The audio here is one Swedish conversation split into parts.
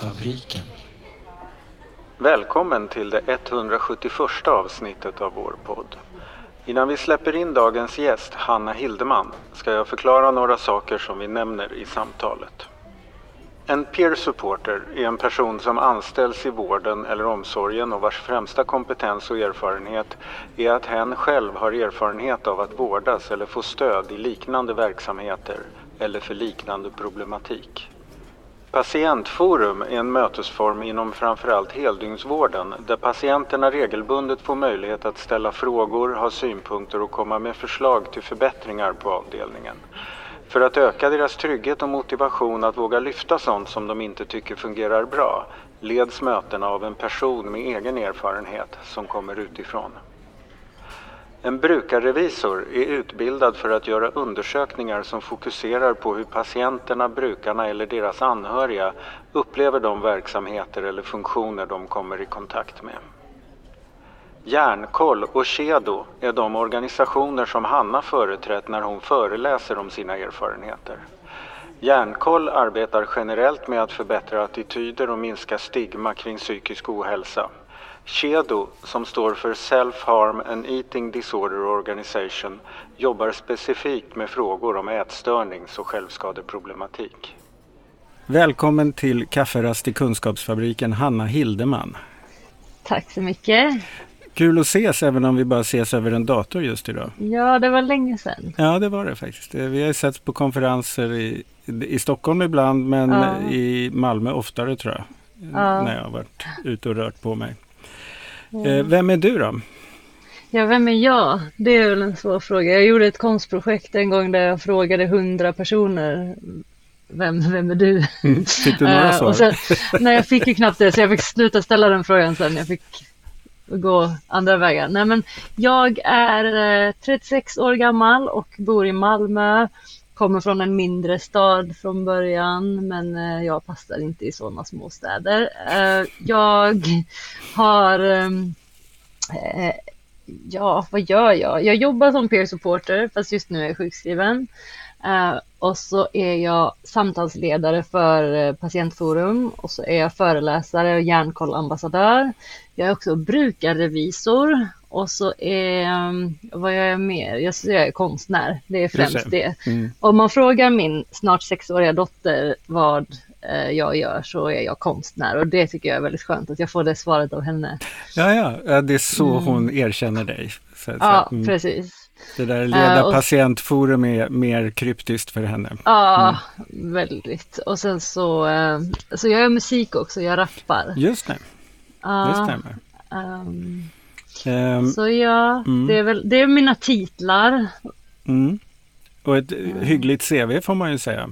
Kafferast. Välkommen till det 171 avsnittet av vår podd. Innan vi släpper in dagens gäst, Hanna Hildeman, ska jag förklara några saker som vi nämner i samtalet. En peer supporter är en person som anställs i vården eller omsorgen och vars främsta kompetens och erfarenhet är att hen själv har erfarenhet av att vårdas eller få stöd i liknande verksamheter eller för liknande problematik. Patientforum är en mötesform inom framförallt heldygnsvården där patienterna regelbundet får möjlighet att ställa frågor, ha synpunkter och komma med förslag till förbättringar på avdelningen. För att öka deras trygghet och motivation att våga lyfta sånt som de inte tycker fungerar bra leds mötena av en person med egen erfarenhet som kommer utifrån. En brukarrevisor är utbildad för att göra undersökningar som fokuserar på hur patienterna, brukarna eller deras anhöriga upplever de verksamheter eller funktioner de kommer i kontakt med. Järnkoll och Kedo är de organisationer som Hanna företrätt när hon föreläser om sina erfarenheter. Järnkoll arbetar generellt med att förbättra attityder och minska stigma kring psykisk ohälsa. Kedo, som står för Self-Harm and Eating Disorder Organization, jobbar specifikt med frågor om ätstörnings och självskadeproblematik. Välkommen till Kafferast i Kunskapsfabriken, Hanna Hildeman. Tack så mycket. Kul att ses även om vi bara ses över en dator just idag. Ja, det var länge sedan. Ja, det var det faktiskt. Vi har setts på konferenser i, i Stockholm ibland men ja. i Malmö oftare tror jag. Ja. När jag har varit ute och rört på mig. Mm. Vem är du då? Ja, vem är jag? Det är väl en svår fråga. Jag gjorde ett konstprojekt en gång där jag frågade hundra personer vem, vem är du? Mm, fick du några svar? sen, nej, jag fick ju knappt det, så jag fick sluta ställa den frågan sen. Jag fick gå andra vägar. Nej, men jag är 36 år gammal och bor i Malmö. Kommer från en mindre stad från början, men eh, jag passar inte i sådana småstäder. Eh, jag har ehm, eh, Ja, vad gör jag? Jag jobbar som peer supporter, fast just nu är jag sjukskriven. Uh, och så är jag samtalsledare för uh, Patientforum och så är jag föreläsare och hjärnkollambassadör. Jag är också brukarrevisor och så är, um, vad jag mer? Jag, jag är konstnär, det är främst det. Mm. Om man frågar min snart sexåriga dotter vad uh, jag gör så är jag konstnär och det tycker jag är väldigt skönt att jag får det svaret av henne. Ja, ja, det är så mm. hon erkänner dig. Så, ja, mm. precis. Det där leda uh, patientforum är mer kryptiskt för henne. Ja, mm. väldigt. Och sen så, uh, så jag gör musik också, jag rappar. Just det, uh, det stämmer. Um, um, så ja, mm. det, är väl, det är mina titlar. Mm. Och ett hyggligt CV får man ju säga.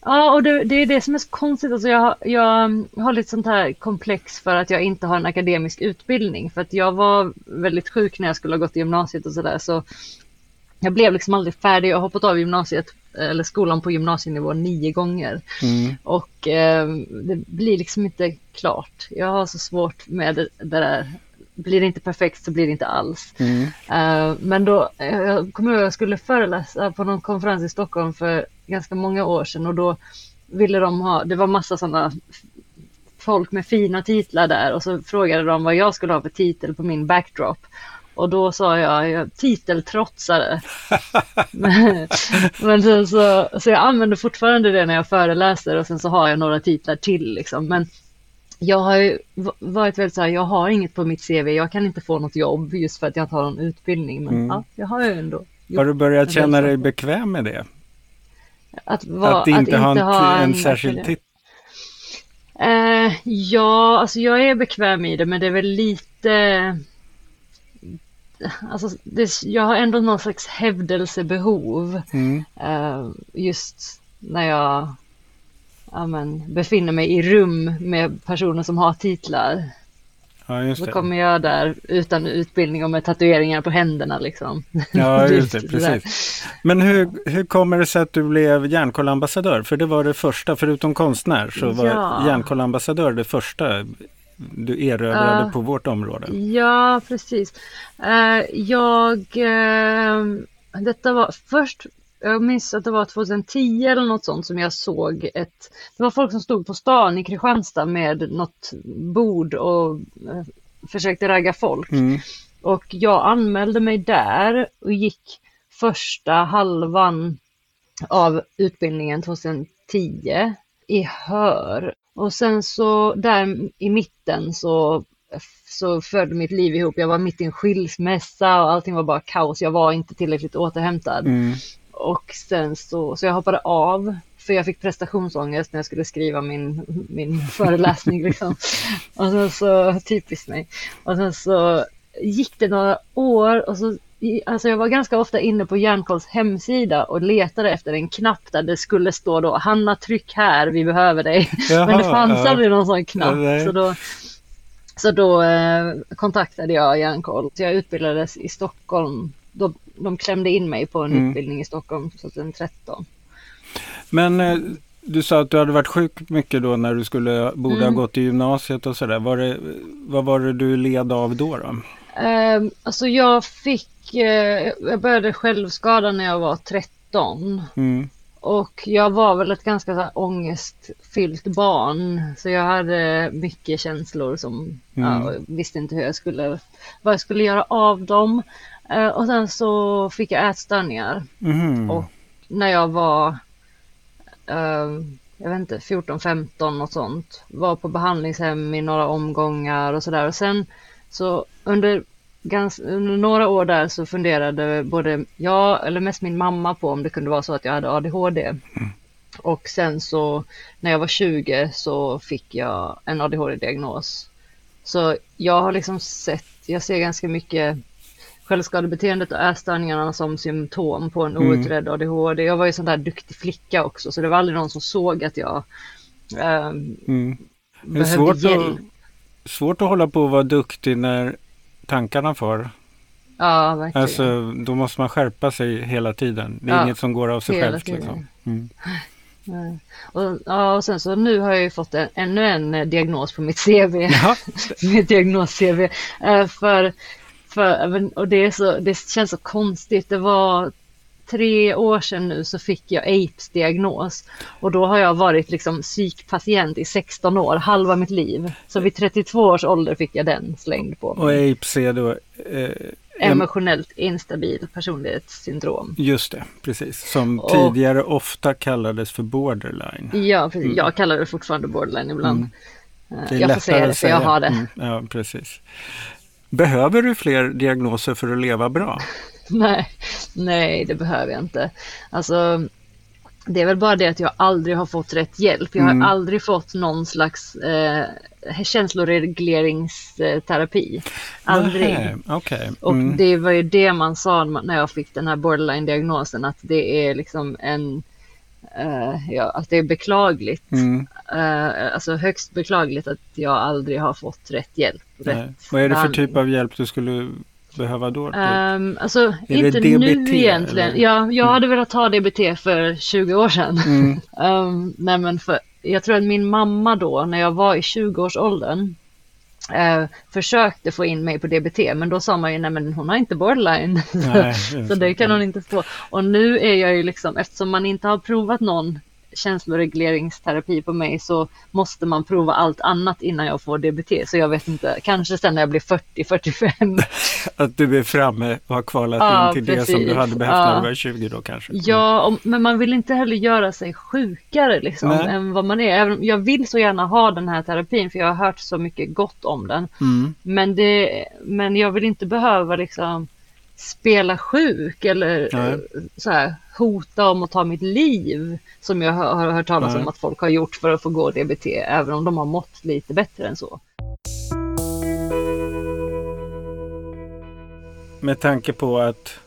Ja, och det, det, är det som är så konstigt. Alltså jag, jag har lite sånt här komplex för att jag inte har en akademisk utbildning. För att jag var väldigt sjuk när jag skulle ha gått i gymnasiet och sådär. Så jag blev liksom aldrig färdig. Jag har hoppat av gymnasiet eller skolan på gymnasienivå nio gånger. Mm. Och eh, det blir liksom inte klart. Jag har så svårt med det, det där blir det inte perfekt så blir det inte alls. Mm. Uh, men då, jag kommer ihåg att jag skulle föreläsa på någon konferens i Stockholm för ganska många år sedan och då ville de ha, det var massa sådana folk med fina titlar där och så frågade de vad jag skulle ha för titel på min backdrop. Och då sa jag, titeltrotsare. men sen så, så jag använder fortfarande det när jag föreläser och sen så har jag några titlar till liksom. Men jag har ju varit väldigt så här, jag har inget på mitt CV, jag kan inte få något jobb just för att jag inte har någon utbildning. Men mm. ja, jag har ju ändå. Har du börjat känna dig bekväm med det? Att, va, att inte, att ha, en, ha en, en särskild titel? Uh, ja, alltså jag är bekväm i det, men det är väl lite... Alltså, det, jag har ändå någon slags hävdelsebehov. Mm. Uh, just när jag ja, men, befinner mig i rum med personer som har titlar. Ja, just det. Då kommer jag där utan utbildning och med tatueringar på händerna liksom. Ja, just det, precis. Men hur, hur kommer det sig att du blev järnkollambassadör? För det var det första, förutom konstnär, så var ja. järnkollambassadör det första du erövrade uh, på vårt område. Ja, precis. Uh, jag, uh, detta var först jag minns att det var 2010 eller något sånt som jag såg ett, det var folk som stod på stan i Kristianstad med något bord och eh, försökte ragga folk. Mm. Och jag anmälde mig där och gick första halvan av utbildningen 2010 i Hör. Och sen så där i mitten så, så följde mitt liv ihop. Jag var mitt i en skilsmässa och allting var bara kaos. Jag var inte tillräckligt återhämtad. Mm. Och sen så, så jag hoppade av för jag fick prestationsångest när jag skulle skriva min, min föreläsning. Liksom. Och sen så, typiskt mig. Och sen så gick det några år och så Alltså jag var ganska ofta inne på Hjärnkolls hemsida och letade efter en knapp där det skulle stå då Hanna tryck här, vi behöver dig. Jaha, Men det fanns ja. aldrig någon sån knapp. Nej. Så då, så då eh, kontaktade jag Hjärnkoll. Så jag utbildades i Stockholm. Då, de klämde in mig på en Mm. utbildning i Stockholm 2013. Men eh, du sa att du hade varit sjuk mycket då när du skulle, borde ha Mm. gått i gymnasiet och sådär. Var det, vad var det du led av då? då? Eh, alltså jag fick, eh, jag började självskada när jag var 13. Mm. Och jag var väl ett ganska så här ångestfyllt barn. Så jag hade mycket känslor som Mm. ja, jag visste inte hur jag skulle, vad jag skulle göra av dem. Eh, och sen så fick jag ätstörningar Mhm. Och- när jag var, eh, jag vet inte, 14-15 och sånt. Var på behandlingshem i några omgångar och sådär. Och sen så under, gans, under några år där så funderade både jag, eller mest min mamma på om det kunde vara så att jag hade ADHD. Och sen så när jag var 20 så fick jag en ADHD-diagnos. Så jag har liksom sett, jag ser ganska mycket självskadebeteendet och ätstörningarna som symptom på en Mm. outredd ADHD. Jag var ju sån där duktig flicka också så det var aldrig någon som såg att jag ehm, Mm. Det är behövde svårt hjälp. att, svårt att hålla på och vara duktig när tankarna far. Ja, verkligen. Alltså, då måste man skärpa sig hela tiden. Det är Ja, inget som går av sig självt. Liksom. Mm. Nej. Och, ja, och sen så nu har jag ju fått en, ännu en eh, diagnos på mitt CV. Ja. mitt diagnos-CV. Eh, för, för, och det, så, det känns så konstigt. Det var tre år sedan nu så fick jag AIDS-diagnos. Och då har jag varit liksom psykpatient i 16 år, halva mitt liv. Så vid 32 års ålder fick jag den slängd på Och mig. apes är då, eh, Emotionellt instabil personlighetssyndrom. just det, precis. Som Och- tidigare ofta kallades för borderline. Ja, precis. Jag kallar det fortfarande borderline ibland. Mm. Eh, Det är jag får säga det för jag har det. Mm, ja, precis. Behöver du fler diagnoser för att leva bra? Nej, nej, det behöver jag inte. Alltså, det är väl bara det att jag aldrig har fått rätt hjälp. Jag har Mm. aldrig fått någon slags eh, känsloregleringsterapi. Aldrig. Okej. Och Mm. det var ju det man sa när jag fick den här borderline-diagnosen, att det är liksom en, eh, ja, att det är beklagligt. Mm. Eh, alltså högst beklagligt att jag aldrig har fått rätt hjälp. Nej. Rätt Vad är det för typ av hjälp du skulle behöva då? Um, alltså inte DBT, nu egentligen. eller? Ja, jag hade velat ha DBT för 20 år sedan. Mm. Um, nej men för, jag tror att min mamma då, när jag var i 20-årsåldern, eh, försökte få in mig på DBT, men då sa man ju nej men hon har inte borderline. Nej, så det kan hon inte få. Och nu är jag ju liksom, eftersom man inte har provat någon känsloregleringsterapi på mig så måste man prova allt annat innan jag får DBT. Så jag vet inte, kanske sen när jag blir 40-45 Att du är framme och har kvalat Ja, in till det som du precis. hade behövt när Ja. du var 20 då kanske. Ja, om, men man vill inte heller göra sig sjukare liksom, Nej. än vad man är. Jag vill så gärna ha den här terapin för jag har hört så mycket gott om den. Mm. Men, det, men jag vill inte behöva liksom spela sjuk eller Nej. så här, hota om att ta mitt liv som jag har, hört talas Nej. om att folk har gjort för att få gå DBT även om de har mått lite bättre än så. Med tanke på att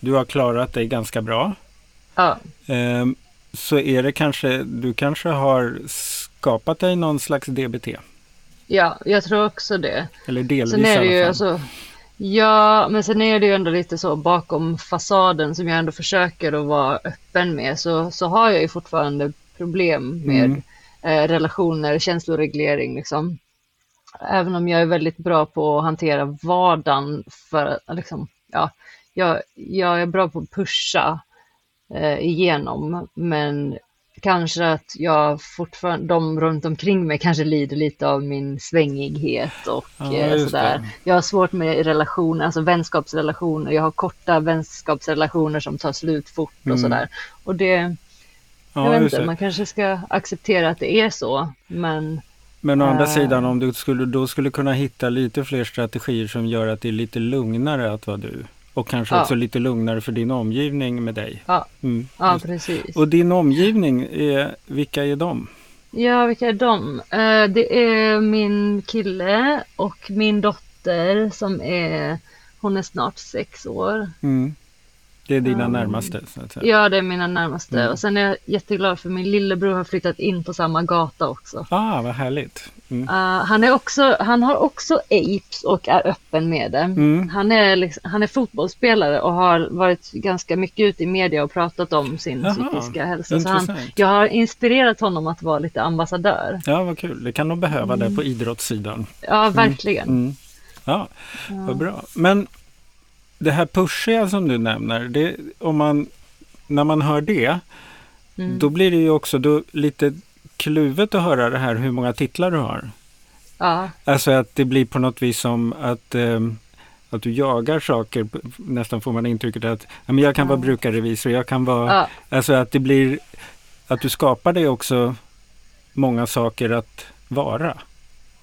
du har klarat dig ganska bra. Ja, ehm, så är det kanske, du kanske har skapat dig någon slags DBT. ja jag tror också det. Eller delvis Sen är det i alla fall. alltså, ja, men sen är det ju ändå lite så bakom fasaden som jag ändå försöker att vara öppen med så, så har jag ju fortfarande problem med Mm. eh, relationer, känsloreglering liksom. Även om jag är väldigt bra på att hantera vardagen för liksom, ja, jag, jag är bra på att pusha eh, igenom. Men kanske att jag fortfarande, de runt omkring mig kanske lider lite av min svängighet och Ja, eh, sådär. det. Jag har svårt med relationer, alltså vänskapsrelationer. Jag har korta vänskapsrelationer som tar slut fort och Mm. sådär. Och det, jag Ja, vet just inte, det. man kanske ska acceptera att det är så. Men Men å andra Eh. sidan om du skulle, då skulle kunna hitta lite fler strategier som gör att det är lite lugnare att vara du. Och kanske Ja. också lite lugnare för din omgivning med dig. ja, Mm, ja precis. Och din omgivning, är, vilka är de? Ja, vilka är de? Eh, Det är min kille och min dotter som är, hon är snart sex år. Mm. Det är dina Um, närmaste. Ja, det är mina närmaste. Mm. Och sen är jag jätteglad för min lillebror har flyttat in på samma gata också. Ah, vad härligt. Mm. Uh, han, är också, han har också apes och är öppen med det. Mm. Han, är liksom, han är fotbollsspelare och har varit ganska mycket ute i media och pratat om sin Jaha, psykiska hälsa. Så han, jag har inspirerat honom att vara lite ambassadör. Ja, vad kul. Det kan de behöva där på idrottssidan. Ja, verkligen. Mm. Ja, vad bra. Men det här pushiga som du nämner, det, om man, när man hör det, Mm. då blir det ju också då lite kluvet att höra det här hur många titlar du har. Ja, Alltså att det blir på något vis som att, ehm, att du jagar saker. Nästan får man intrycket att ja, men jag kan vara brukarrevisor, jag kan vara... ja, Alltså att det blir... Att du skapar dig också många saker att vara.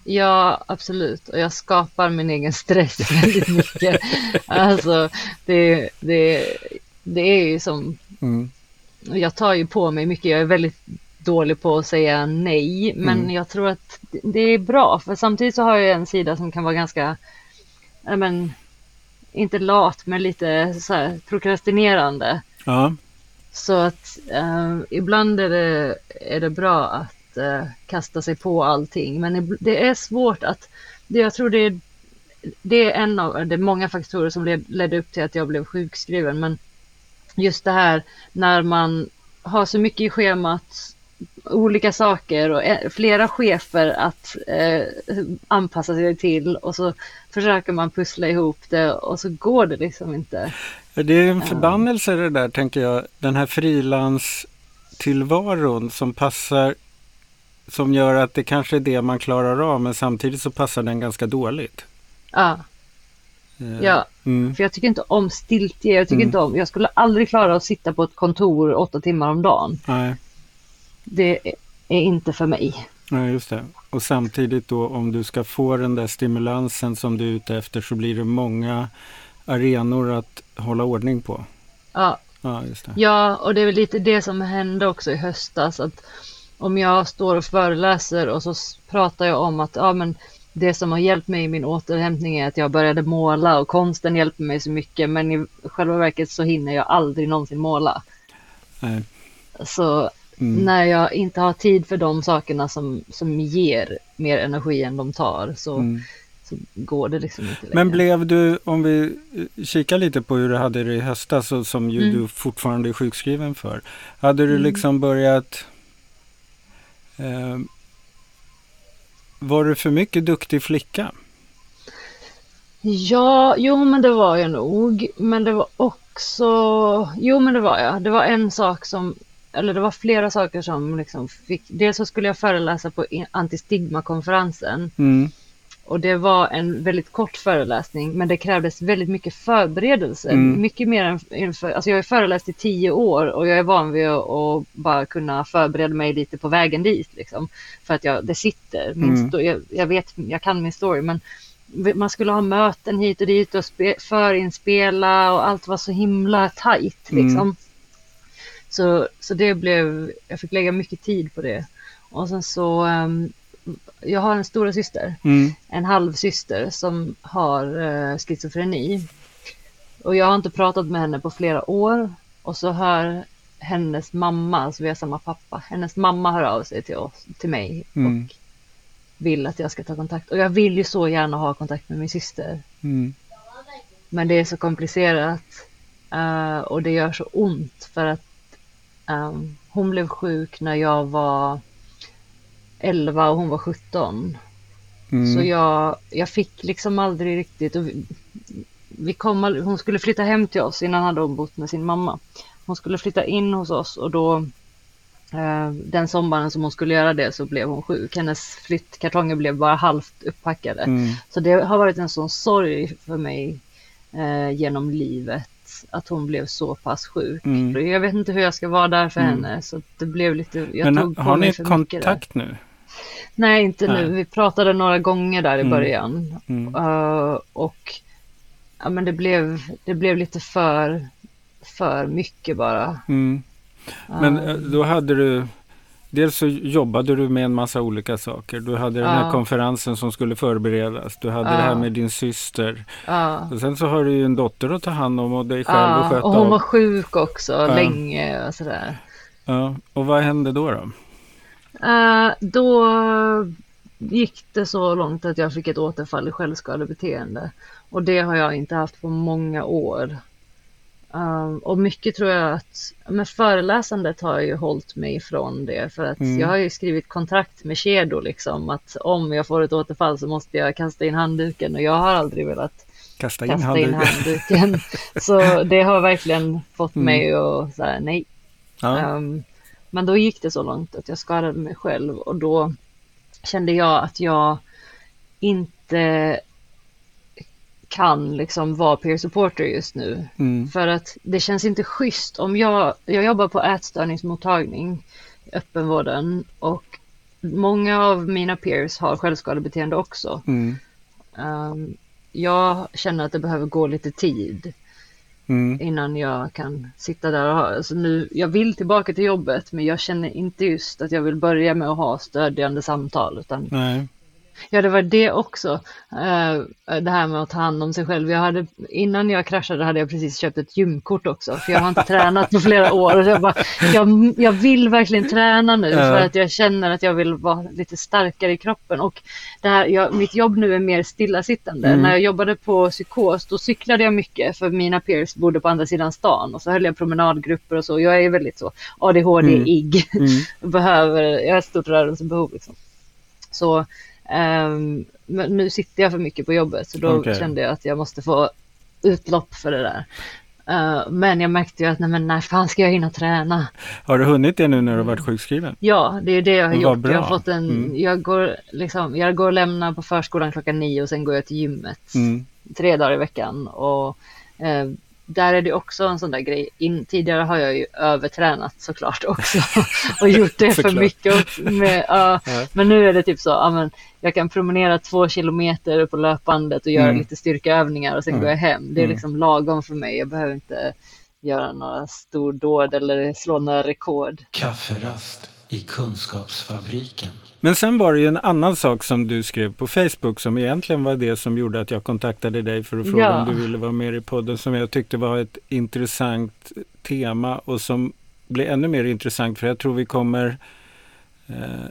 Ja, absolut. Och jag skapar min egen stress väldigt mycket. alltså, det, det, det är ju som Mm. jag tar ju på mig mycket. Jag är väldigt dålig på att säga nej, men Mm. jag tror att det är bra. För samtidigt så har jag en sida som kan vara ganska, ja, men, inte lat, men lite så här prokrastinerande. Ja, Så att eh, ibland är det, är det bra att eh, kasta sig på allting, men det är svårt att, det, jag tror det är, det är en av det är många faktorer som led, ledde upp till att jag blev sjukskriven, men just det här när man har så mycket i schemat, olika saker och eh, flera chefer att eh, anpassa sig till och så försöker man pussla ihop det och så går det liksom inte. det är en förbannelse det där tänker jag. Den här frilanstillvaron som passar som gör att det kanske är det man klarar av men samtidigt så passar den ganska dåligt. Ja, Eh, ja. Mm. För jag tycker inte om stiltje. Jag tycker Mm. inte om, jag skulle aldrig klara att sitta på ett kontor åtta timmar om dagen. Nej, Det är- inte för mig. nej, just det. Och samtidigt då om du ska få den där stimulansen som du är ute efter så blir det många arenor att hålla ordning på. Ja, Ja, just det. ja, och det är väl lite det som hände också i höstas. Att om jag står och föreläser och så pratar jag om att ja, men det som har hjälpt mig i min återhämtning är att jag började måla och konsten hjälper mig så mycket. Men i själva verket så hinner jag aldrig någonsin måla. Nej. Så Mm. när jag inte har tid för de sakerna som, som ger mer energi än de tar så, Mm. så går det liksom inte längre. Men blev du, om vi eh, kikar lite på hur du hade det i höstas och som ju Mm. du fortfarande är sjukskriven för. Hade du Mm. liksom börjat eh, Var du för mycket duktig flicka? Ja, jo men det var jag nog. Men det var också, jo men det var jag. Det var en sak som, eller det var flera saker som liksom fick, dels så skulle jag föreläsa på antistigmakonferensen. Mm. Och det var en väldigt kort föreläsning, men det krävdes väldigt mycket förberedelse. Mm. Mycket mer än inför, alltså jag har föreläst i tio år och jag är van vid att, bara kunna förbereda mig lite på vägen dit. Liksom, för att jag, det sitter. Min Mm. jag, jag vet, jag kan min story, men man skulle ha möten hit och dit och spe, förinspela och allt var så himla tajt. Mm. Liksom. Så, så det blev, jag fick lägga mycket tid på det. Och sen så, ehm, jag har en stora syster Mm. en halvsyster som har eh, schizofreni. Och jag har inte pratat med henne på flera år. Och så hör hennes mamma, alltså vi har samma pappa, hennes mamma hör av sig till, oss, till mig Mm. och vill att jag ska ta kontakt. Och jag vill ju så gärna ha kontakt med min syster. Mm. Men det är så komplicerat eh, och det gör så ont för att ehm, hon blev sjuk när jag var 11 och hon var 17. Mm. Så jag, jag fick liksom aldrig riktigt, och vi, vi kom, ald- hon skulle flytta hem till oss, innan hade hon bott med sin mamma. hon skulle flytta in hos oss och då eh, den sommaren som hon skulle göra det så blev hon sjuk. Hennes flyttkartonger blev bara halvt upppackade. Mm. Så det har varit en sån sorg för mig eh, genom livet att hon blev så pass sjuk. Mm. Jag vet inte hur jag ska vara där för Mm. henne så det blev lite, jag Men tog på har mig ni för kontakt nu? Nej, inte Nej. nu. Vi pratade några gånger där i Mm. början. Mm. Eh, och ja, men det blev, det blev lite för, för mycket bara. Mm. Men eh, då hade du Dels så jobbade du med en massa olika saker. Du hade den här Ja. konferensen som skulle förberedas. Du hade det här med din syster. Och sen så har du ju en dotter att ta hand om och dig själv Ja, sköta och hon var sjuk också länge och sådär. Ja. Och vad hände då? då? Eh, då gick det så långt att jag fick ett återfall i självskadebeteende. Och det har jag inte haft på många år. Um, och mycket tror jag att, men föreläsandet har ju hållit mig ifrån det för att Mm. jag har ju skrivit kontrakt med Kedo liksom att om jag får ett återfall så måste jag kasta in handduken och jag har aldrig velat Kasta in kasta in handduken. handduken. Så det har verkligen fått Mm. mig att säga nej. Ja. Ehm, men då gick det så långt att jag skadade mig själv och då kände jag att jag inte kan liksom vara peer supporter just nu. Mm. För att det känns inte schysst om jag, jag jobbar på ätstörningsmottagning i öppenvården och många av mina peers har självskadebeteende också. Mm. Ehm, jag känner att det behöver gå lite tid Mm. innan jag kan sitta där och ha, alltså nu, jag vill tillbaka till jobbet men jag känner inte just att jag vill börja med att ha stödjande samtal utan Nej. Ja det var det också, eh, det här med att ta hand om sig själv. Jag hade, innan jag kraschade hade jag precis köpt ett gymkort också för jag har inte tränat på flera år och jag bara, jag, jag vill verkligen träna nu för att jag känner att jag vill vara lite starkare i kroppen och det här, jag, mitt jobb nu är mer stillasittande. Mm. När jag jobbade på psykos då cyklade jag mycket för mina peers bodde på andra sidan stan och så höll jag promenadgrupper och så. Jag är väldigt så ADHD-ig. Mm. Jag behöver, jag har ett stort rörelsebehov liksom. Så ehm, men nu sitter jag för mycket på jobbet så då Okej. kände jag att jag måste få utlopp för det där. Eh, men jag märkte ju att nej men när fan ska jag hinna träna? Har du hunnit det nu när du har varit sjukskriven? Ja, det är det jag har gjort. bra. Jag har fått en, Mm. jag går liksom, jag går och lämnar på förskolan klockan nio och sen går jag till gymmet Mm. tre dagar i veckan och eh, där är det också en sån där grej. In, tidigare har jag ju övertränat såklart också och gjort det för mycket. Med, ja, Ja. Men nu är det typ så, ja, men jag kan promenera två kilometer på löpbandet och göra Mm. lite styrkeövningar och sen Mm. går jag hem. Det är Mm. liksom lagom för mig. Jag behöver inte göra några stordåd eller slå några rekord. Kafferast i Kunskapsfabriken. Men sen var det ju en annan sak som du skrev på Facebook som egentligen var det som gjorde att jag kontaktade dig för att fråga Ja. om du ville vara med i podden som jag tyckte var ett intressant tema och som blev ännu mer intressant för jag tror vi kommer eh,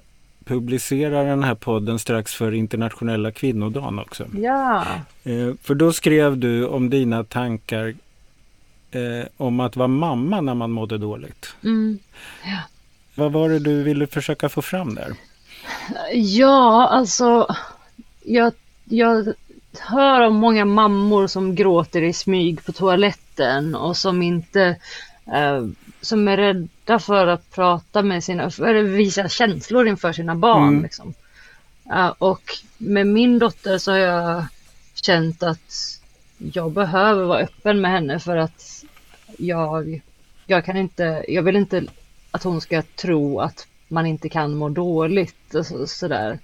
publicera den här podden strax för internationella kvinnodagen också. Ja, Eh, för då skrev du om dina tankar eh, om att vara mamma när man mådde dåligt. mm. Vad var det du ville försöka få fram där? Ja, alltså jag, jag hör om många mammor som gråter i smyg på toaletten och som inte eh, som är rädda för att prata med sina, eller visa känslor inför sina barn. Mm. Liksom. Eh, och med min dotter så har jag känt att jag behöver vara öppen med henne för att jag, jag kan inte, jag vill inte att hon ska tro att man inte kan må dåligt och så, sådär.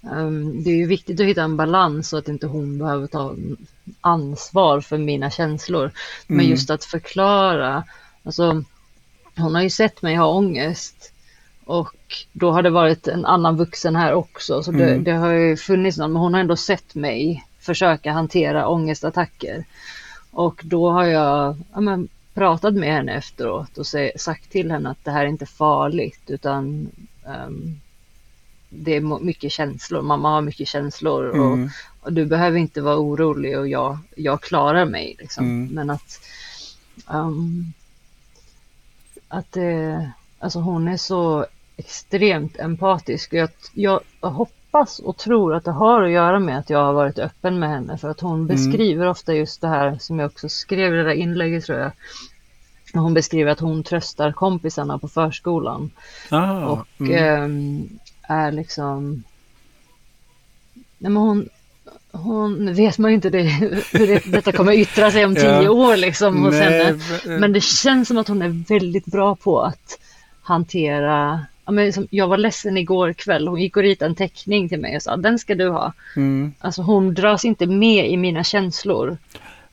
Um, det är ju viktigt att hitta en balans så att inte hon behöver ta ansvar för mina känslor. Men Mm. just att förklara, alltså hon har ju sett mig ha ångest och då har det varit en annan vuxen här också så det, Mm. det har ju funnits någon men hon har ändå sett mig försöka hantera ångestattacker. Och då har jag ja, men, pratat med henne efteråt och sagt till henne att det här är inte farligt utan ehm, det är mycket känslor. Mamma har mycket känslor och, Mm. och du behöver inte vara orolig och jag, jag klarar mig. Liksom. Mm. Men att, ehm, att det, alltså hon är så extremt empatisk. Och jag, jag hoppas och tror att det har att göra med att jag har varit öppen med henne. För att hon beskriver ofta just det här som jag också skrev i det där inlägget tror jag. hon beskriver att hon tröstar kompisarna på förskolan. Ah, och mm. ehm, är liksom... Nej, men hon, hon vet man ju inte det, hur det, detta kommer yttra sig om tio Ja. år liksom hos Nej, henne. v- Men det känns som att hon är väldigt bra på att hantera Ja, men som, jag var ledsen igår kväll, hon gick och ritade en teckning till mig och sa den ska du ha. mm. Alltså hon dras inte med i mina känslor.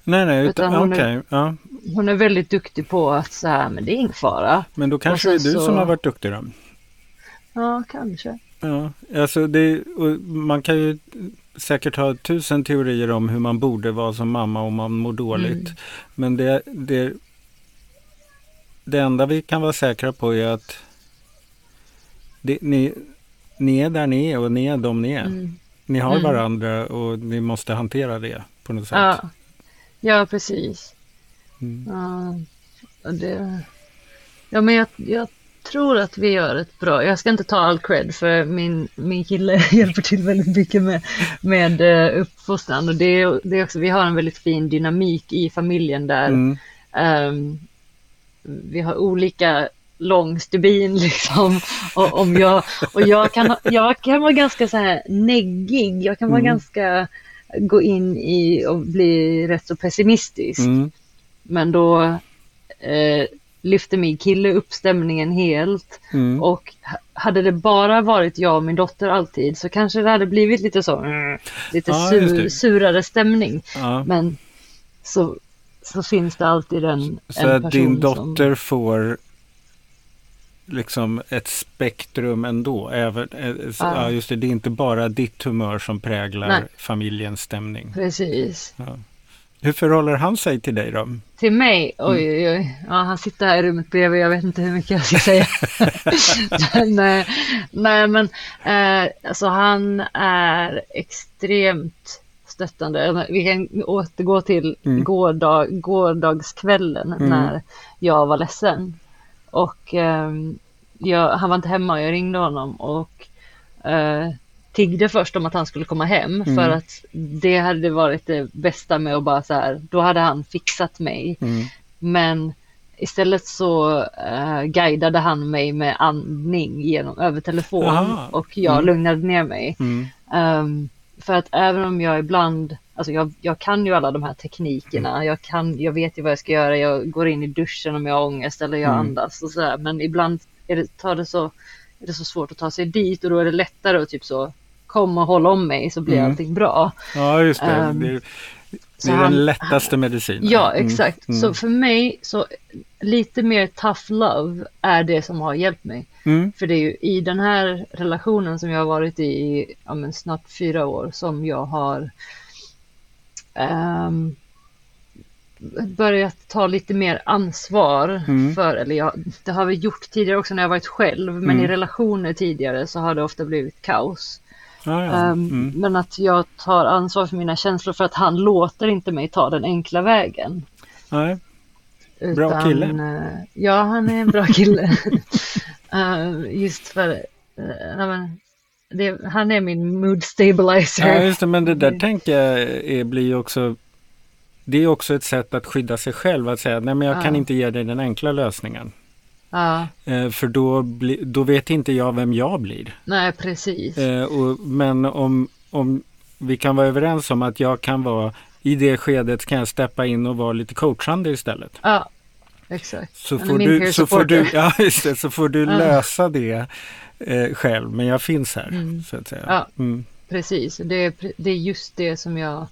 Nej, nej, utan, Utan hon okej. är- ja. Hon är väldigt duktig på att så här, men det är ingen fara. Men då kanske det är du så- som har varit duktig då? Ja, kanske. Ja, alltså det, man kan ju säkert ha tusen teorier om hur man borde vara som mamma om man mår dåligt. Mm. Men det, det, det enda vi kan vara säkra på är att det, ni, ni är där ni är och ni är de ni är. Mm. Ni har Mm. varandra och ni måste hantera det på något sätt. Ja. ja, precis. Mm. Ja, det, ja men jag, jag tror att vi gör ett bra, jag ska inte ta all cred för min, min kille hjälper till väldigt mycket med, med eh, uppfostran och det, det är också, vi har en väldigt fin dynamik i familjen där Mm. ehm, vi har olika lång stubin liksom. Och, om jag, och jag, kan, jag kan vara ganska så här neggig. Jag kan vara Mm. ganska gå in i och bli rätt så pessimistisk. Mm. Men då eh, lyfte min kille upp stämningen helt. Mm. Och ha- hade det bara varit jag och min dotter alltid så kanske det hade blivit lite så, mm, lite just sur, surare stämning. Ja. Men så, så finns det alltid en, Så en att din person som- dotter får liksom ett spektrum ändå. Även, eh, Ja. just det, det är inte bara ditt humör som präglar Nej. familjens stämning. Precis. Ja. Hur förhåller han sig till dig då? Till mig, Mm. oj oj oj. Ja, han sitter här i rummet bredvid, jag vet inte hur mycket jag ska säga. nej, nej men eh, alltså han är extremt stöttande. Vi kan återgå till Mm. gårdag, gårdagskvällen Mm. när jag var ledsen. Och ehm, jag, han var inte hemma och jag ringde honom och eh, tiggde först om att han skulle komma hem Mm. för att det hade varit det bästa med att bara så här, då hade han fixat mig. Mm. Men istället så eh, guidade han mig med andning genom, över telefon Jaha. och jag Mm. lugnade ner mig. Mm. För att även om jag ibland, alltså jag, jag kan ju alla de här teknikerna, jag, kan, jag vet ju vad jag ska göra, jag går in i duschen om jag har ångest eller jag Mm. andas och sådär. Men ibland är det, tar det så, är det så svårt att ta sig dit och då är det lättare att typ så kom och håll om mig så blir Mm. allting bra. Ja, just det. Ehm, det, så det är den lättaste medicinen. Ja, Mm. exakt. Mm. Så för mig så lite mer tough love är det som har hjälpt mig. Mm. För det är ju i den här relationen som jag har varit i i ja, men snart fyra år som jag har ehm, börjat ta lite mer ansvar Mm. för, eller jag, det har vi gjort tidigare också när jag varit själv, men Mm. i relationer tidigare så har det ofta blivit kaos. Ja, ja. Ehm, Mm. Men att jag tar ansvar för mina känslor för att han låter inte mig ta den enkla vägen. Nej. Bra kille. eh, ja, han är en bra kille. Eh, just för, uh, det, han är min mood stabilizer. Ja, just det. Men det där Mm. tänker jag är, blir ju också det är också ett sätt att skydda sig själv. Att säga nej men jag kan Ja. inte ge dig den enkla lösningen. Ja, Eh, för då, bli, då vet inte jag vem jag blir. nej precis. Eh, och, men om, om vi kan vara överens om att jag kan vara i det skedet kan jag steppa in och vara lite coachande istället. Ja, exakt. Så får, du, peer så, får du, supporter. ja, just det, så får du Ja. lösa det eh, själv. Men jag finns här. Mm. Så att säga. Ja. Mm. Precis, det är, det är just det som jag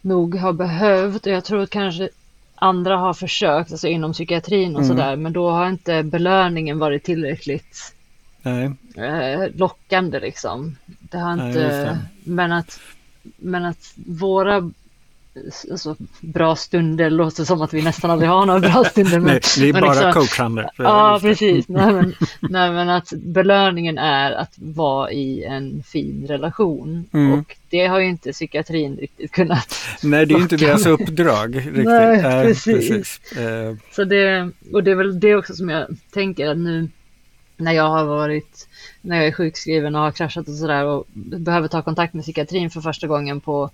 nog har behövt och jag tror att kanske andra har försökt, alltså inom psykiatrin och Mm. sådär, men då har inte belöningen varit tillräckligt Nej. eh, lockande liksom. Det har Nej, inte, det. men att, men att våra alltså, bra stunder låter som att vi nästan aldrig har några bra stunder. Men, Nej, det är bara liksom- coachande. Ja, precis. Nej men, nej, men att belöningen är att vara i en fin relation. Mm. Och det har ju inte psykiatrin riktigt kunnat. Nej, det är ju inte deras uppdrag riktigt. Nej, Nej, precis. Eh, Så det, och det är väl det också som jag tänker att nu när jag har varit, när jag är sjukskriven och har kraschat och sådär och behöver ta kontakt med psykiatrin för första gången på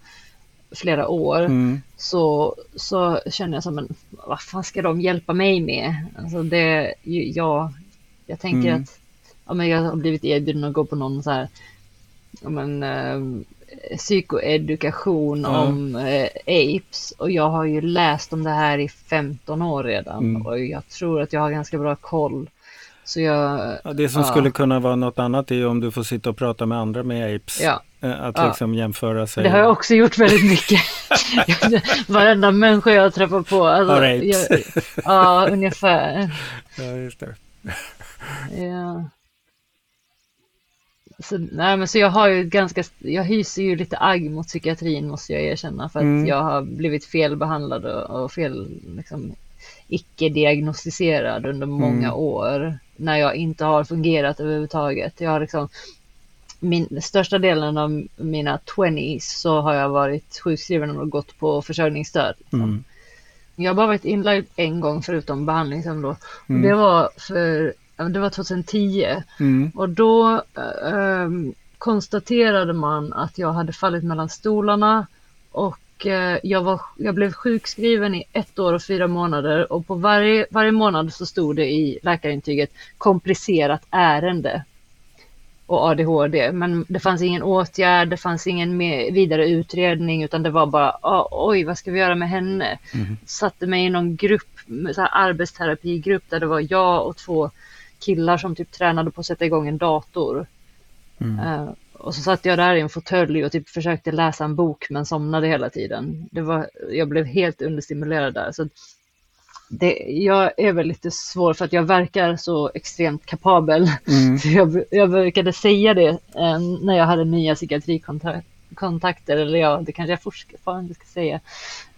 flera år Mm. så, så känner jag som en, vad fan ska de hjälpa mig med? Alltså det, jag, jag tänker Mm. att ja, men jag har blivit erbjuden att gå på någon så här, ja, men, eh, psykoedukation Ja. om eh, apes och jag har ju läst om det här i 15 år redan Mm. och jag tror att jag har ganska bra koll. Så jag, Ja, det som Ja. skulle kunna vara något annat är ju om du får sitta och prata med andra med apes. ja. Eh, Att Ja. liksom jämföra sig. Det har jag också gjort väldigt mycket. Varenda människa jag träffar på. Alltså, apes. jag, ja, ungefär. Ja, just det. Ja. Så, nej, men så jag har ju ganska, jag hyser ju lite agg mot psykiatrin måste jag erkänna för att Mm. jag har blivit felbehandlad och, och fel, liksom, icke-diagnostiserad under många Mm. år när jag inte har fungerat överhuvudtaget. Jag har liksom, min, största delen av mina 20s så har jag varit sjukskriven och gått på försörjningsstöd. Mm. Jag har bara varit inlagd en gång förutom behandlingshem då. Mm. det var för, det var 2010. Mm. Och då eh, konstaterade man att jag hade fallit mellan stolarna och eh, jag, var, jag blev sjukskriven i ett år och fyra månader och på varje, varje månad så stod det i läkarintyget komplicerat ärende och ADHD. Men det fanns ingen åtgärd, det fanns ingen vidare utredning utan det var bara "Ah, oj, vad ska vi göra med henne? Mm. Satte mig i någon grupp, så här arbetsterapigrupp där det var jag och två killar som typ tränade på att sätta igång en dator. Mm. Eh, och så satt jag där i en fåtölj och typ försökte läsa en bok men somnade hela tiden. Det var, jag blev helt understimulerad där. Så det, jag är väl lite svår för att jag verkar så extremt kapabel. Mm. Så jag, jag brukade säga det eh, när jag hade nya psykiatrikontakter, eller ja, det kanske jag fortfarande ska säga.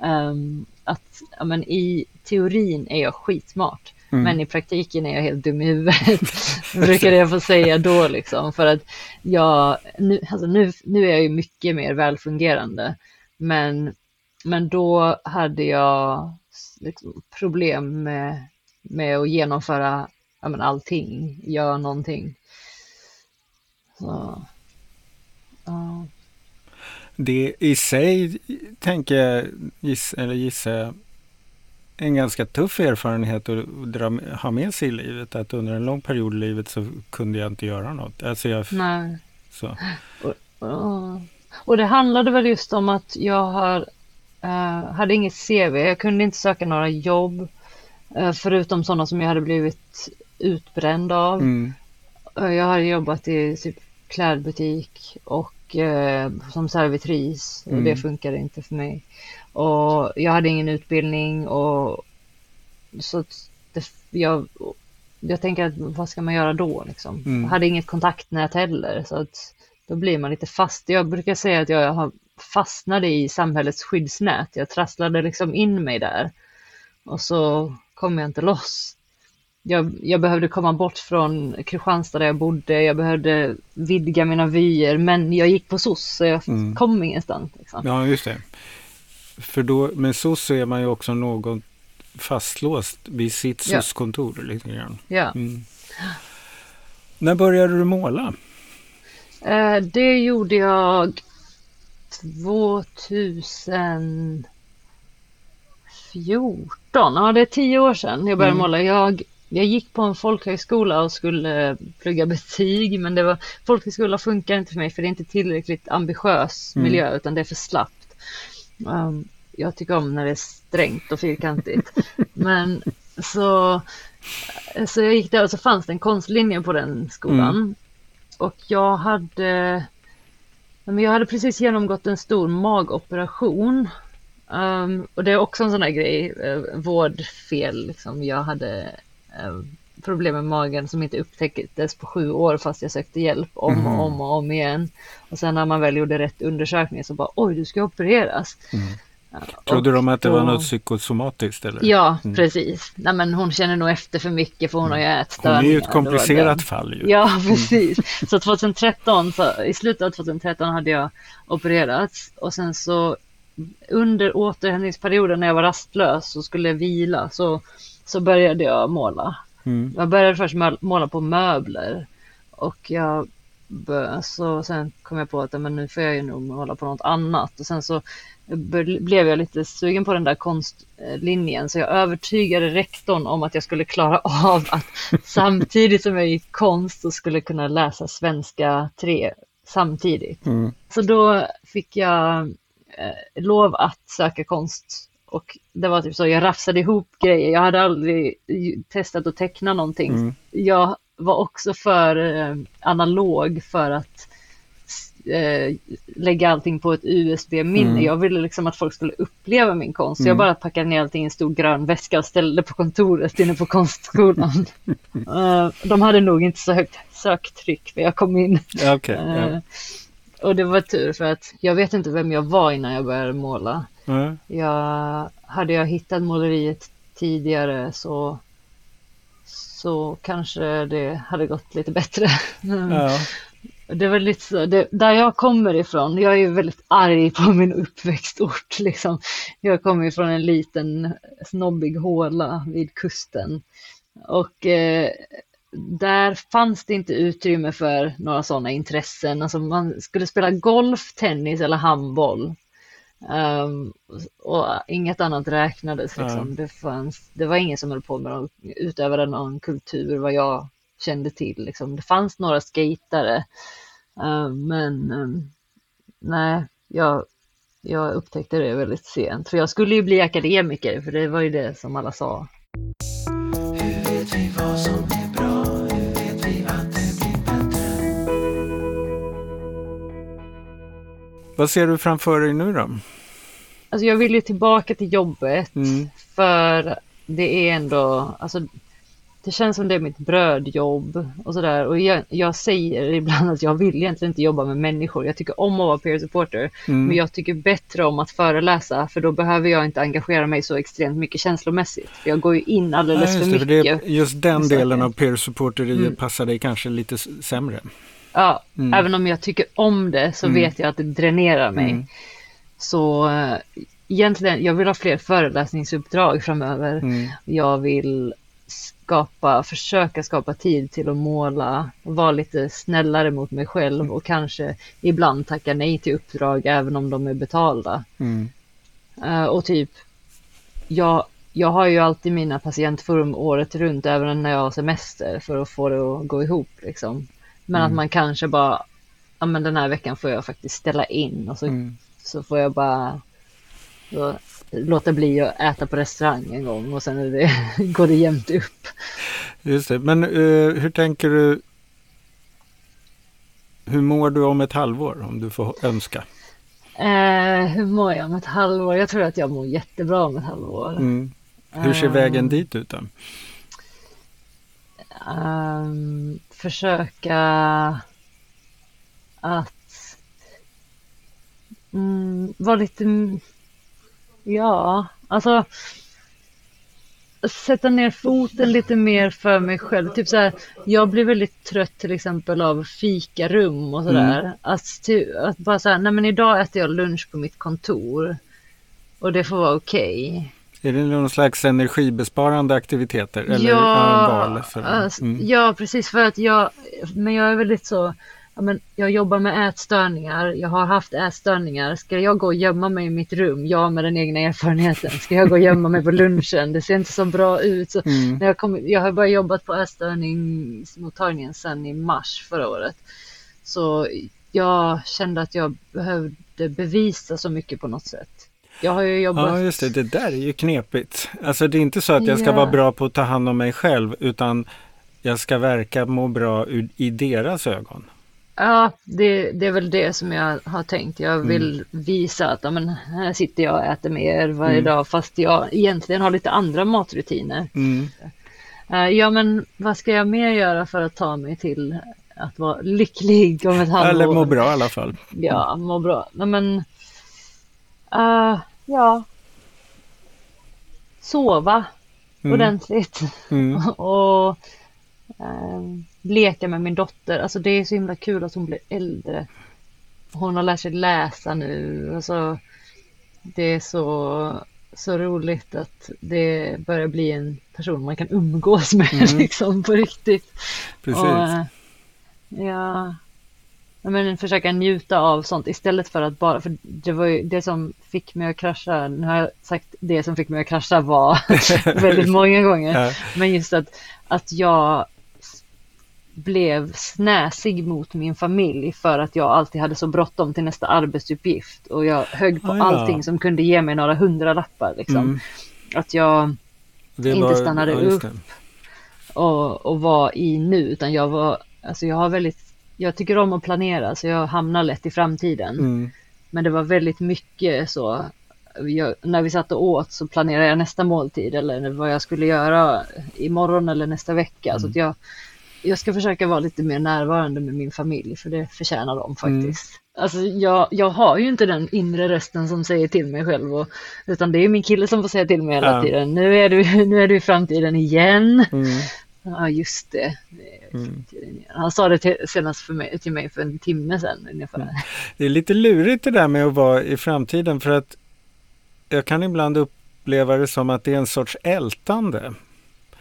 ehm, att ja, men i teorin är jag skitsmart. Mm. Men i praktiken är jag helt dum i huvudet. brukade jag få säga då liksom. För att jag, nu, alltså nu, nu är jag ju mycket mer välfungerande. Men, men då hade jag liksom problem med, med att genomföra ja, men allting, göra någonting. Så, ja. Det i sig tänker jag, giss, eller gissar jag, en ganska tuff erfarenhet att dra, ha med sig i livet. Att under en lång period i livet så kunde jag inte göra något. Alltså jag, Nej. så. Ja. Och det handlade väl just om att jag har, eh, hade inget CV, jag kunde inte söka några jobb eh, förutom sådana som jag hade blivit utbränd av. Mm. Eh, Jag har jobbat i typ klädbutik och som servitris och Mm. det funkade inte för mig. Och jag hade ingen utbildning och så det, jag, jag tänker att vad ska man göra då liksom? Mm. Jag hade inget kontaktnät heller så att då blir man lite fast. Jag brukar säga att jag har fastnade i samhällets skyddsnät. Jag trasslade liksom in mig där och så kom jag inte loss. Jag, jag behövde komma bort från Kristianstad där jag bodde. Jag behövde vidga mina vyer, men jag gick på SOS så jag Mm. kom ingenstans. Liksom. Ja, just det. För då, med SOS så är man ju också någon fastlåst vid sitt Ja. SOS-kontor lite grann. Ja. Mm. När började du måla? Eh, det gjorde jag 2014. Ja, det är tio år sedan jag började Mm. måla. Jag, jag gick på en folkhögskola och skulle plugga betyg, men det var, folkhögskola funkar inte för mig för det är inte tillräckligt ambitiös Mm. miljö utan det är för slappt. Um, jag tycker om när det är strängt och fyrkantigt. men så, så jag gick där och så fanns det en konstlinje på den skolan. Och jag hade, men jag hade precis genomgått en stor magoperation. Ehm, och det är också en sån där grej, uh, vårdfel. Liksom. Jag hade eh, problem med magen som inte upptäcktes på sju år fast jag sökte hjälp om och om och om igen. Och sen när man väl gjorde rätt undersökning så bara oj, du ska opereras. Mm. Trodde de att det var något psykosomatiskt? Eller? Ja, Mm. precis. Nej, men hon känner nog efter för mycket för hon har ju Hon ätstörningar. är ju ett komplicerat fall ju. Ja, precis. Så 2013, så, i slutet av 2013 hade jag opererats och sen så under återhämtningsperioden när jag var rastlös och skulle vila så, så började jag måla. Mm. Jag började först måla på möbler och jag Så sen kom jag på att men nu får jag ju nog hålla på något annat. Och sen så blev jag lite sugen på den där konstlinjen så jag övertygade rektorn om att jag skulle klara av att samtidigt som jag gick konst så skulle kunna läsa svenska 3 samtidigt. Mm. Så då fick jag eh, lov att söka konst och det var typ så, jag rafsade ihop grejer. Jag hade aldrig testat att teckna någonting. Mm. Jag var också för eh, analog för att eh, lägga allting på ett USB-minne. Mm. Jag ville liksom att folk skulle uppleva min konst. Så jag mm. bara packade ner allting i en stor grön väska och ställde på kontoret inne på konstskolan. uh, de hade nog inte så högt söktryck för jag kom in. Okay, yeah. uh, och det var tur för att jag vet inte vem jag var innan jag började måla. Mm. Jag, hade jag hittat måleriet tidigare så så kanske det hade gått lite bättre. Ja. Det var lite så, det, där jag kommer ifrån, jag är ju väldigt arg på min uppväxtort liksom. Jag kommer ifrån en liten snobbig håla vid kusten. Och eh, där fanns det inte utrymme för några sådana intressen. Alltså man skulle spela golf, tennis eller handboll. Um, och inget annat räknades. Liksom. Mm. Det, fanns, det var ingen som höll på med någon, utövade någon kultur vad jag kände till. Liksom. Det fanns några skatare uh, men um, nej, jag, jag upptäckte det väldigt sent. För jag skulle ju bli akademiker för det var ju det som alla sa. Hur vet vi vad som är bra? Hur vet vi att det blir bättre? Vad ser du framför dig nu då? Alltså jag vill ju tillbaka till jobbet mm. för det är ändå, alltså det känns som det är mitt brödjobb och sådär. Och jag, jag, säger ibland att jag vill egentligen inte jobba med människor. Jag tycker om att vara peer supporter, mm. men jag tycker bättre om att föreläsa för då behöver jag inte engagera mig så extremt mycket känslomässigt. För jag går ju in alldeles ja, för mycket. Det, just den delen av peer supporteriet mm. passar dig kanske lite sämre. Ja, mm. även om jag tycker om det så mm. vet jag att det dränerar mig. Mm. Så äh, egentligen, jag vill ha fler föreläsningsuppdrag framöver. Mm. Jag vill skapa, försöka skapa tid till att måla, vara lite snällare mot mig själv och kanske ibland tacka nej till uppdrag även om de är betalda. Mm. Uh, och typ, jag, jag har ju alltid mina patientforum året runt även när jag har semester för att få det att gå ihop liksom. Men mm. att man kanske bara, ja men den här veckan får jag faktiskt ställa in och så, mm. så får jag bara så, låta bli att äta på restaurang en gång och sen det, går det jämnt upp. Just det, men uh, hur tänker du? Hur mår du om ett halvår om du får önska? Uh, hur mår jag om ett halvår? Jag tror att jag mår jättebra om ett halvår. Mm. Hur ser uh, vägen dit ut då? Um, försöka att mm, vara lite Ja, alltså sätta ner foten lite mer för mig själv. Typ så här, jag blir väldigt trött till exempel av fikarum och sådär. Mm. Att, att bara säga, nej men idag äter jag lunch på mitt kontor. Och det får vara okej. Okay. Är det någon slags energibesparande aktiviteter? Eller ja, för, alltså, mm. ja, precis. För att jag, men jag är väldigt så, ja, men jag jobbar med ätstörningar, jag har haft ätstörningar. Ska jag gå och gömma mig i mitt rum, jag med den egna erfarenheten, ska jag gå och gömma mig på lunchen? Det ser inte så bra ut. Så mm. när jag, kom, jag har bara jobbat på ätstörningsmottagningen sedan i mars förra året. Så jag kände att jag behövde bevisa så mycket på något sätt. Jag har ju jobbat... Ja, just det. Det där är ju knepigt. Alltså det är inte så att jag ska ja. vara bra på att ta hand om mig själv utan jag ska verka må bra i deras ögon. Ja, det, det, är väl det som jag har tänkt. Jag vill mm. visa att ja, men, här sitter jag och äter mer varje mm. dag fast jag egentligen har lite andra matrutiner. Mm. Uh, ja, men vad ska jag mer göra för att ta mig till att vara lycklig om ett halvår? Eller må bra i alla fall. Ja, må bra. Nej, men uh, ja. Sova mm. ordentligt. Mm. och uh, leka med min dotter. Alltså det är så himla kul att hon blir äldre. Hon har lärt sig läsa nu. Alltså, det är så, så roligt att det börjar bli en person man kan umgås med mm. liksom på riktigt. Precis. Och, ja, men, försöka njuta av sånt istället för att bara, för det var ju det som fick mig att krascha, nu har jag sagt det som fick mig att krascha var väldigt många gånger, ja. men just att, att jag blev snäsig mot min familj för att jag alltid hade så bråttom till nästa arbetsuppgift och jag högg på oh, ja. allting som kunde ge mig några hundralappar. Liksom. Mm. Att jag det inte var, stannade ja, upp och, och var i nu utan jag var, alltså jag har väldigt, jag tycker om att planera så jag hamnar lätt i framtiden. Mm. Men det var väldigt mycket så, jag, när vi satt och åt så planerade jag nästa måltid eller vad jag skulle göra imorgon eller nästa vecka. Mm. Så att jag jag ska försöka vara lite mer närvarande med min familj för det förtjänar de faktiskt. Mm. Alltså jag, jag har ju inte den inre rösten som säger till mig själv och, utan det är min kille som får säga till mig hela ja. tiden. Nu är, du, nu är du i framtiden igen. Mm. Ja just det. Mm. Han sa det till, senast för mig, till mig för en timme sedan ungefär. Mm. Det är lite lurigt det där med att vara i framtiden för att jag kan ibland uppleva det som att det är en sorts ältande.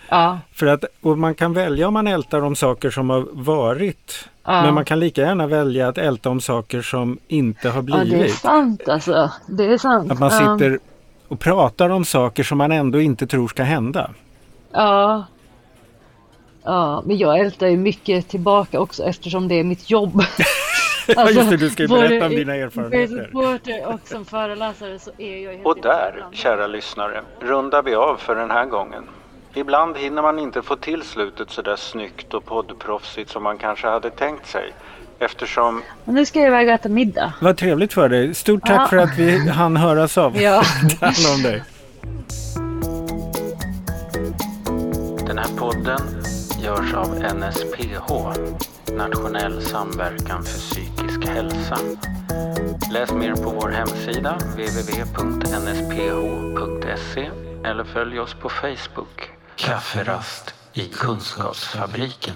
Ja. För att, och man kan välja om man ältar om saker som har varit. Ja. Men man kan lika gärna välja att älta om saker som inte har blivit. Ja, det är sant alltså. Det är sant. Att man sitter och pratar om saker som man ändå inte tror ska hända. Ja. Ja, men jag ältar ju mycket tillbaka också eftersom det är mitt jobb. Alltså, just det, du ska ju berätta om dina erfarenheter. och som föreläsare så är jag helt Och där, kära lyssnare, rundar vi av för den här gången. Ibland hinner man inte få till slutet så där snyggt och poddproffsigt som man kanske hade tänkt sig. Eftersom... Och nu ska jag iväg och äta middag. Vad trevligt för dig. Stort tack ja. för att vi hann höras av. Ja. Det om dig. Den här podden görs av NSPH, Nationell samverkan för psykisk hälsa. Läs mer på vår hemsida www.nsph.se eller följ oss på Facebook Kafferast i Kunskapsfabriken.